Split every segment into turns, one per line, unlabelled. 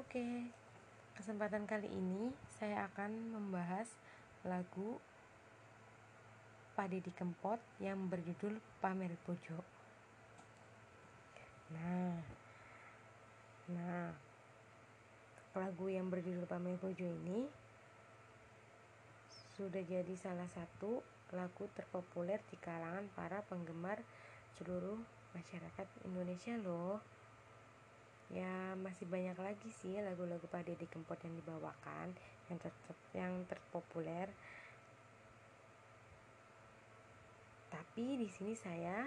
Oke, kesempatan kali ini saya akan membahas lagu Pak Deddy Kempot yang berjudul Pamer Bojo. Nah, nah lagu yang berjudul Pamer Bojo ini sudah jadi salah satu lagu terpopuler di kalangan para penggemar seluruh masyarakat Indonesia loh ya masih banyak lagi sih lagu-lagu Pak Deddy Kempot yang dibawakan yang ter yang terpopuler tapi di sini saya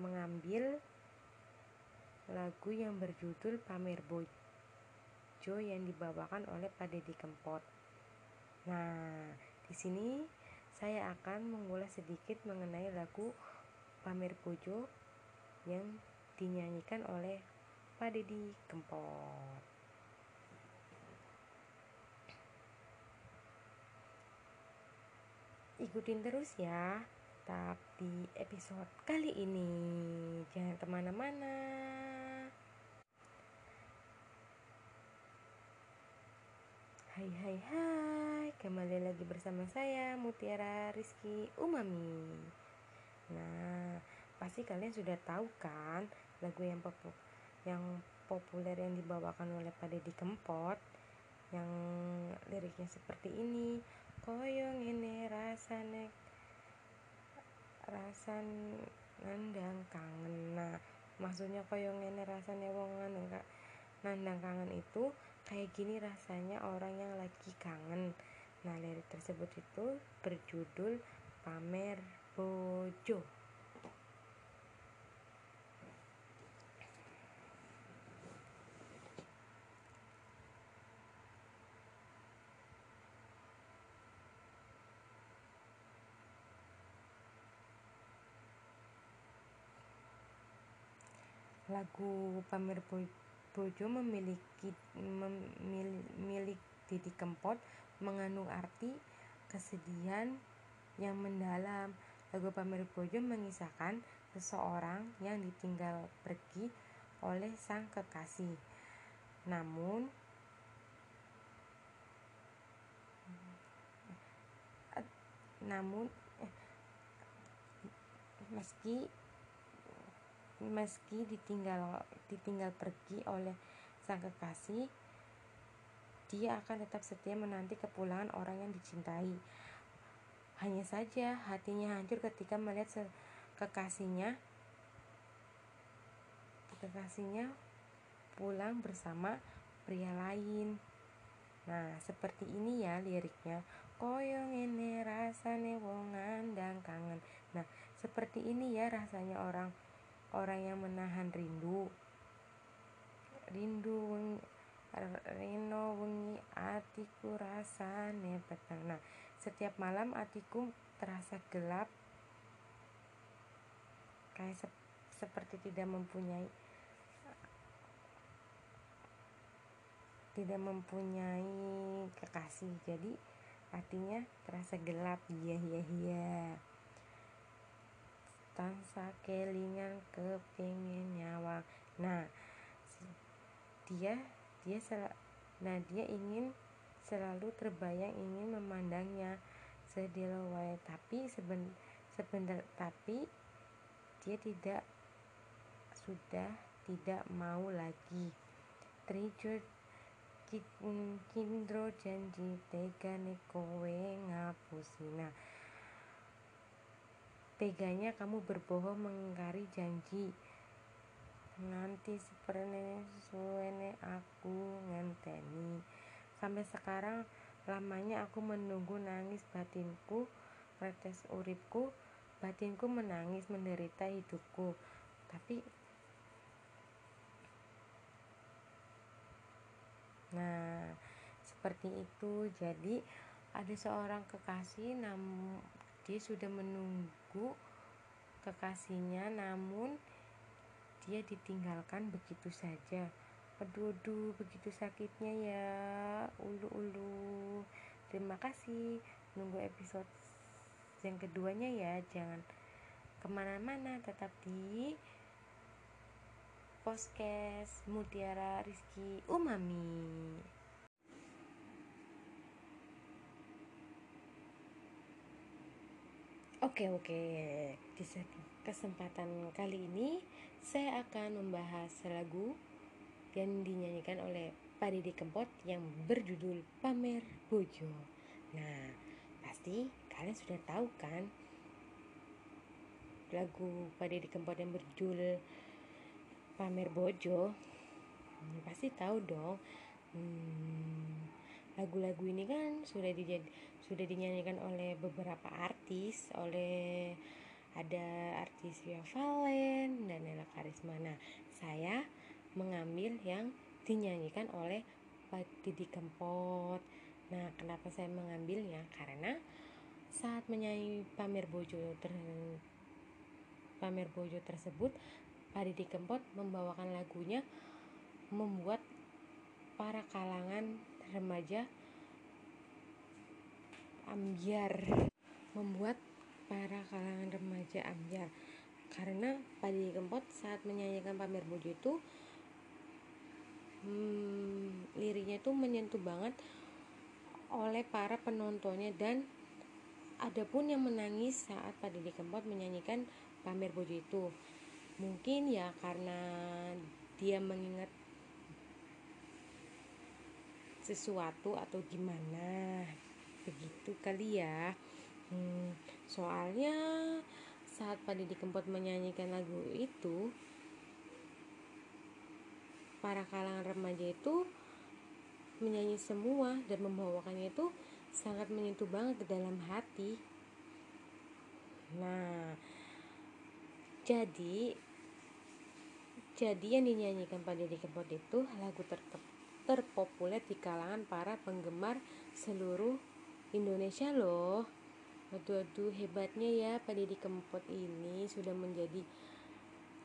mengambil lagu yang berjudul Pamer Bojo yang dibawakan oleh Pak Deddy Kempot. Nah, di sini saya akan mengulas sedikit mengenai lagu Pamer Bojo yang dinyanyikan oleh Pak Deddy Kempot. Ikutin terus ya tapi episode kali ini. Jangan ke mana-mana. Hai hai hai. Kembali lagi bersama saya Mutiara Rizky Umami. Nah pasti kalian sudah tahu kan Lagu yang yang populer yang dibawakan oleh Pak Deddy Kempot yang liriknya seperti ini koyong ini rasane rasan nandang kangen. Nah maksudnya koyong ini rasanya wong nandang kangen itu kayak gini rasanya orang yang lagi kangen. Nah lirik tersebut itu berjudul pamer bojo lagu Pamer Bojo memiliki milik Didi Kempot mengandung arti kesedihan yang mendalam. Lagu Pamer Bojo mengisahkan seseorang yang ditinggal pergi oleh sang kekasih. Namun namun eh, meski meski ditinggal ditinggal pergi oleh sang kekasih dia akan tetap setia menanti kepulangan orang yang dicintai hanya saja hatinya hancur ketika melihat kekasihnya kekasihnya pulang bersama pria lain Nah, seperti ini ya liriknya. Koyong ini rasanya wongan dan kangen. Nah, seperti ini ya rasanya orang orang yang menahan rindu. Rindu wengi rino wengi atiku rasane petang nah setiap malam atiku terasa gelap kayak se seperti tidak mempunyai tidak mempunyai kekasih. Jadi artinya terasa gelap. Iya iya iya tansa kelingan kepingin nyawa. Nah dia dia sel, nah dia ingin selalu terbayang ingin memandangnya sedilawai tapi seben, sebentar tapi dia tidak sudah tidak mau lagi. Trijur kindro janji tegane kowe ngapusina Teganya kamu berbohong mengingkari janji. Nanti seperti suene aku ngenteni. Sampai sekarang lamanya aku menunggu nangis batinku, retes uripku, batinku menangis menderita hidupku. Tapi Nah, seperti itu. Jadi ada seorang kekasih namun dia sudah menunggu kekasihnya namun dia ditinggalkan begitu saja. Aduh, begitu sakitnya ya ulu ulu terima kasih. Nunggu episode yang keduanya ya. Jangan ke mana-mana tetap di podcast Mutiara Rizky Umami. Oke oke, di kesempatan kali ini saya akan membahas lagu yang dinyanyikan oleh Pak Didi Kempot yang berjudul Pamer Bojo. Nah, pasti kalian sudah tahu kan lagu Pak Didi Kempot yang berjudul Pamer Bojo? Hmm, pasti tahu dong. Hmm, lagu-lagu ini kan sudah dijad sudah dinyanyikan oleh beberapa artis oleh ada artis Via Valen dan Nela Karisma. Nah saya mengambil yang dinyanyikan oleh Pak Didi Kempot. Nah kenapa saya mengambilnya? Karena saat menyanyi Pamer Bojo ter Pamer Bojo tersebut Pak Didi Kempot membawakan lagunya membuat para kalangan remaja ambiar membuat para kalangan remaja ambiar karena Pak Didi Kempot saat menyanyikan Pamer Bojo itu hmm, liriknya itu menyentuh banget oleh para penontonnya. Dan ada pun yang menangis saat Pak Didi Kempot menyanyikan Pamer Bojo itu. Mungkin ya karena dia mengingat sesuatu atau gimana begitu kali ya hmm, soalnya saat Pak Didi Kempot menyanyikan lagu itu para kalangan remaja itu menyanyi semua dan membawakannya itu sangat menyentuh banget ke dalam hati. Nah jadi jadi yang dinyanyikan Pak Deddy Kempot itu lagu ter terpopuler di kalangan para penggemar seluruh Indonesia loh aduh aduh hebatnya ya Pak Deddy Kempot ini sudah menjadi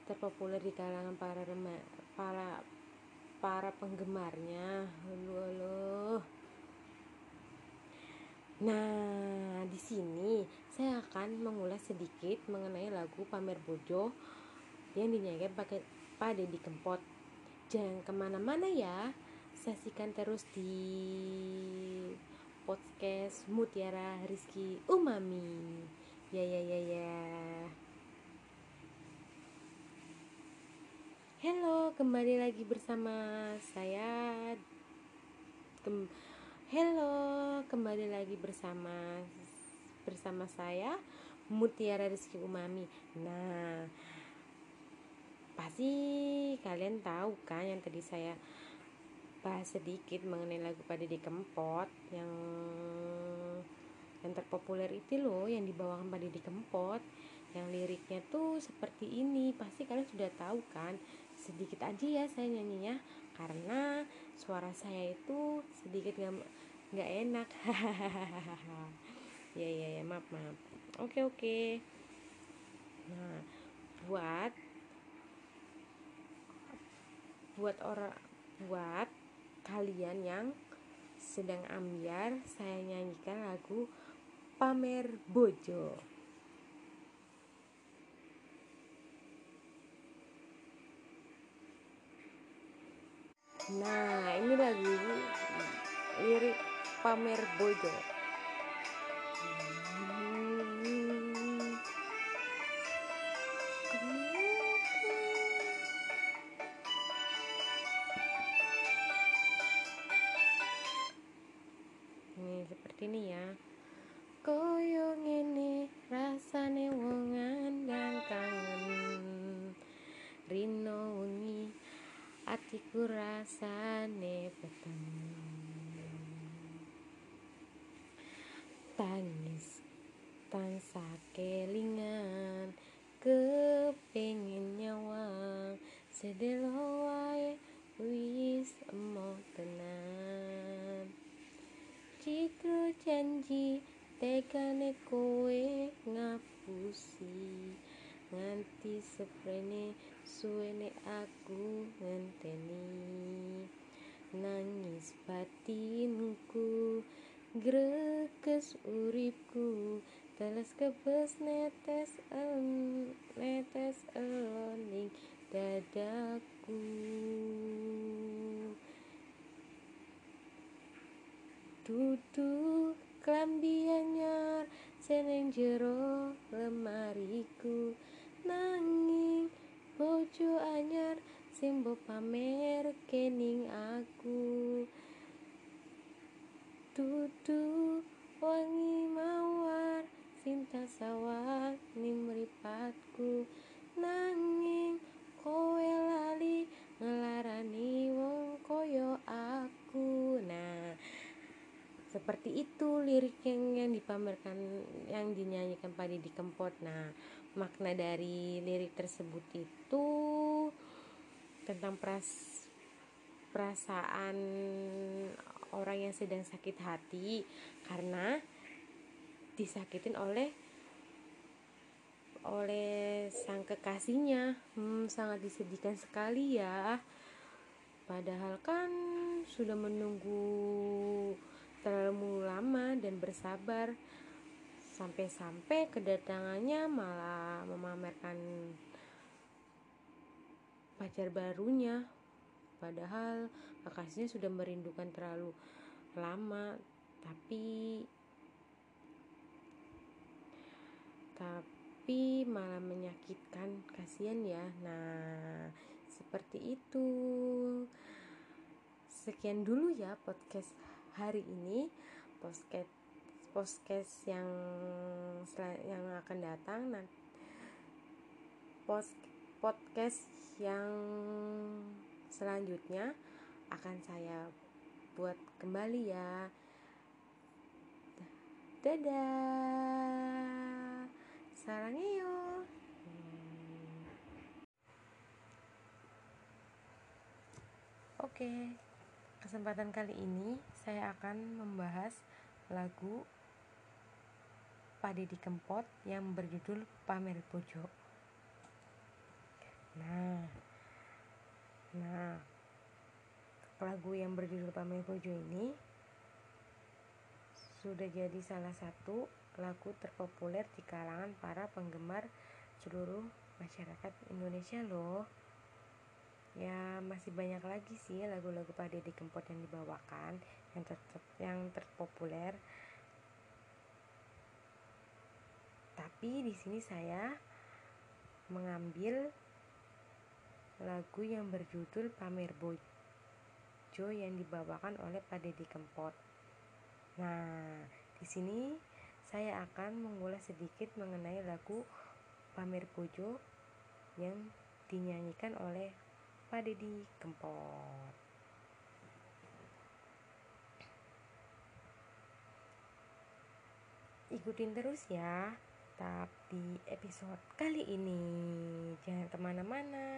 terpopuler di kalangan para rema, para para penggemarnya halo halo Nah, di sini saya akan mengulas sedikit mengenai lagu Pamer Bojo yang dinyanyikan pakai Pak Deddy Kempot. Jangan ke mana-mana ya, saksikan terus di podcast Mutiara Rizky Umami. Ya ya ya ya. Halo, kembali lagi bersama saya. Kem Halo, kembali lagi bersama bersama saya Mutiara Rizky Umami. Nah, pasti kalian tahu kan yang tadi saya bahas sedikit mengenai lagu pada di Kempot yang yang terpopuler itu loh yang dibawakan pada di Kempot. Yang liriknya tuh seperti ini. Pasti kalian sudah tahu kan? Sedikit aja ya saya nyanyinya. Karena suara saya itu sedikit nggak nggak enak. Ya ya ya maaf maaf. Oke oke. Nah buat buat orang buat kalian yang sedang ambiar saya nyanyikan lagu pamer bojo Nah, ini lagu lirik Pamer Bojo. ini ya. Koyo ngene rasane wong andang kangen. Rino wengi atiku rasane peteng. Citra janji tekane kowe ngapusi. Nganti seprene suwene aku ngenteni. Nangis batinku greges uripku. Teles kebes netes netes eloning dadaku Duduk klambi anyar seneng jero lemariku. Nanging bojo anyar sing pamer kening aku. Duduk wangi mawar cinta sawah ning mripatku. Nanging kowe lali ngelarani wong koyo aku. Nah seperti itu lirik yang, yang dipamerkan yang dinyanyikan pada di Kempot. Nah makna dari lirik tersebut itu tentang peras perasaan orang yang sedang sakit hati karena disakitin oleh oleh sang kekasihnya. Hmm, sangat disedihkan sekali ya. Padahal kan sudah menunggu terlalu lama dan bersabar. Sampai-sampai kedatangannya malah memamerkan pacar barunya. Padahal kekasihnya sudah merindukan terlalu lama. Tapi tapi malah menyakitkan kasihan ya. Nah seperti itu. Sekian dulu ya podcast hari ini podcast podcast yang yang akan datang nanti podcast yang selanjutnya akan saya buat kembali ya. Dadah. Sarangnya hmm. oke kesempatan kali ini saya akan membahas lagu Pak Deddy Kempot yang berjudul Pamer Bojo. Nah, nah lagu yang berjudul Pamer Bojo ini sudah jadi salah satu lagu terpopuler di kalangan para penggemar seluruh masyarakat Indonesia loh. Ya masih banyak lagi sih lagu-lagu Pak Deddy Kempot yang dibawakan yang ter yang terpopuler tapi di sini saya mengambil lagu yang berjudul Pamer Bojo yang dibawakan oleh Pak Deddy Kempot. Nah, di sini saya akan mengulas sedikit mengenai lagu Pamer Bojo yang dinyanyikan oleh Pak Deddy Kempot. Ikutin terus ya tetap di episode kali ini. Jangan ke mana-mana.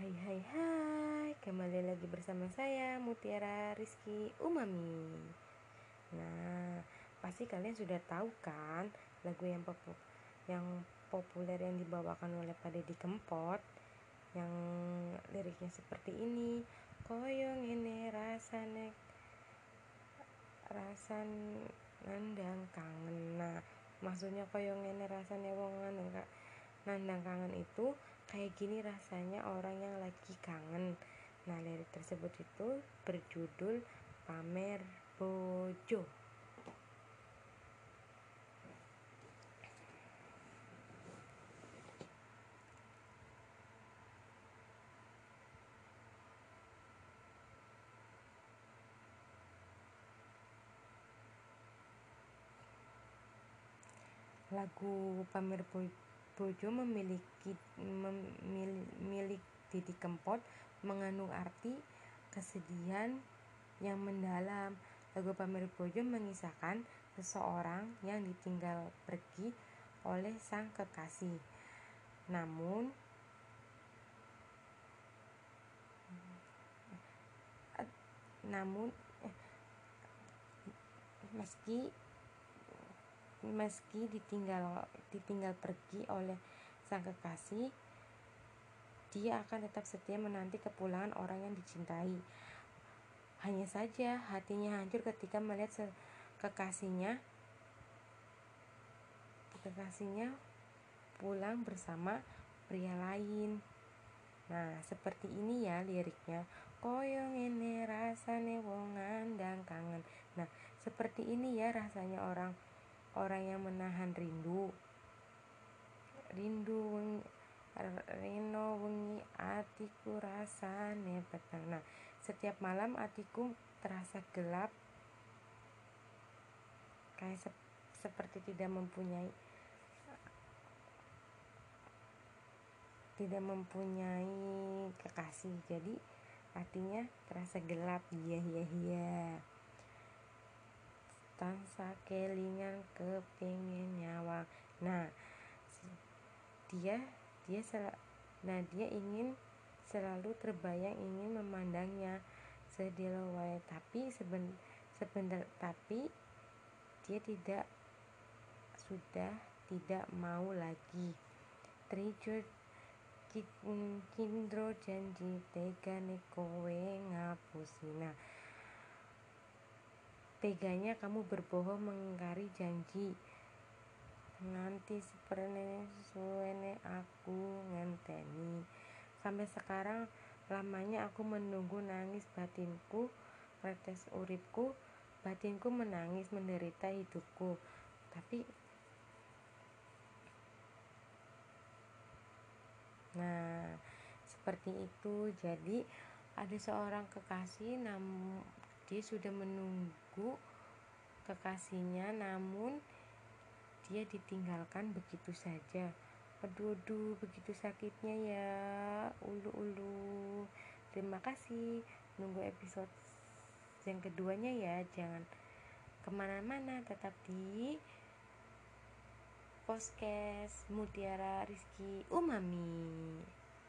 Hai hai hai, kembali lagi bersama saya Mutiara Rizky Umami. Nah, pasti kalian sudah tahu kan lagu yang popu yang populer yang dibawakan oleh Pak Deddy Kempot yang liriknya seperti ini koyong ini rasanya rasa nandang kangen. Nah maksudnya koyong ini rasanya wong nandang, nandang kangen itu kayak gini rasanya orang yang lagi kangen. Nah lirik tersebut itu berjudul pamer bojo lagu Pamer Bojo memiliki memiliki Didi Kempot mengandung arti kesedihan yang mendalam. Lagu Pamer Bojo mengisahkan seseorang yang ditinggal pergi oleh sang kekasih. Namun namun eh, meski meski ditinggal ditinggal pergi oleh sang kekasih dia akan tetap setia menanti kepulangan orang yang dicintai hanya saja hatinya hancur ketika melihat kekasihnya kekasihnya pulang bersama pria lain. Nah, seperti ini ya liriknya. Koyong ini rasane wong ngandang kangen. Nah, seperti ini ya rasanya orang orang yang menahan rindu. Rindu wengi Rino wengi atiku rasane petang. Nah, setiap malam atiku terasa gelap kayak sep seperti tidak mempunyai tidak mempunyai kekasih jadi artinya terasa gelap iya iya iya tansa kelingan kepingin nyawang nah dia dia sel nah dia ingin selalu terbayang ingin memandangnya sedilawai tapi seben sebentar tapi dia tidak sudah tidak mau lagi. Trijo Kindro janji tegane kowe ngapusina teganya kamu berbohong mengingkari janji. Nanti seperti suene aku ngenteni. Sampai sekarang lamanya aku menunggu nangis batinku retes uripku. Batinku menangis menderita hidupku. Tapi Nah, seperti itu. Jadi, ada seorang kekasih namun dia sudah menunggu kekasihnya namun dia ditinggalkan begitu saja. Aduh, begitu sakitnya ya. Ulu-ulu. Terima kasih. Nunggu episode yang keduanya ya. Jangan ke mana-mana. Tetap di podcast Mutiara Rizky Umami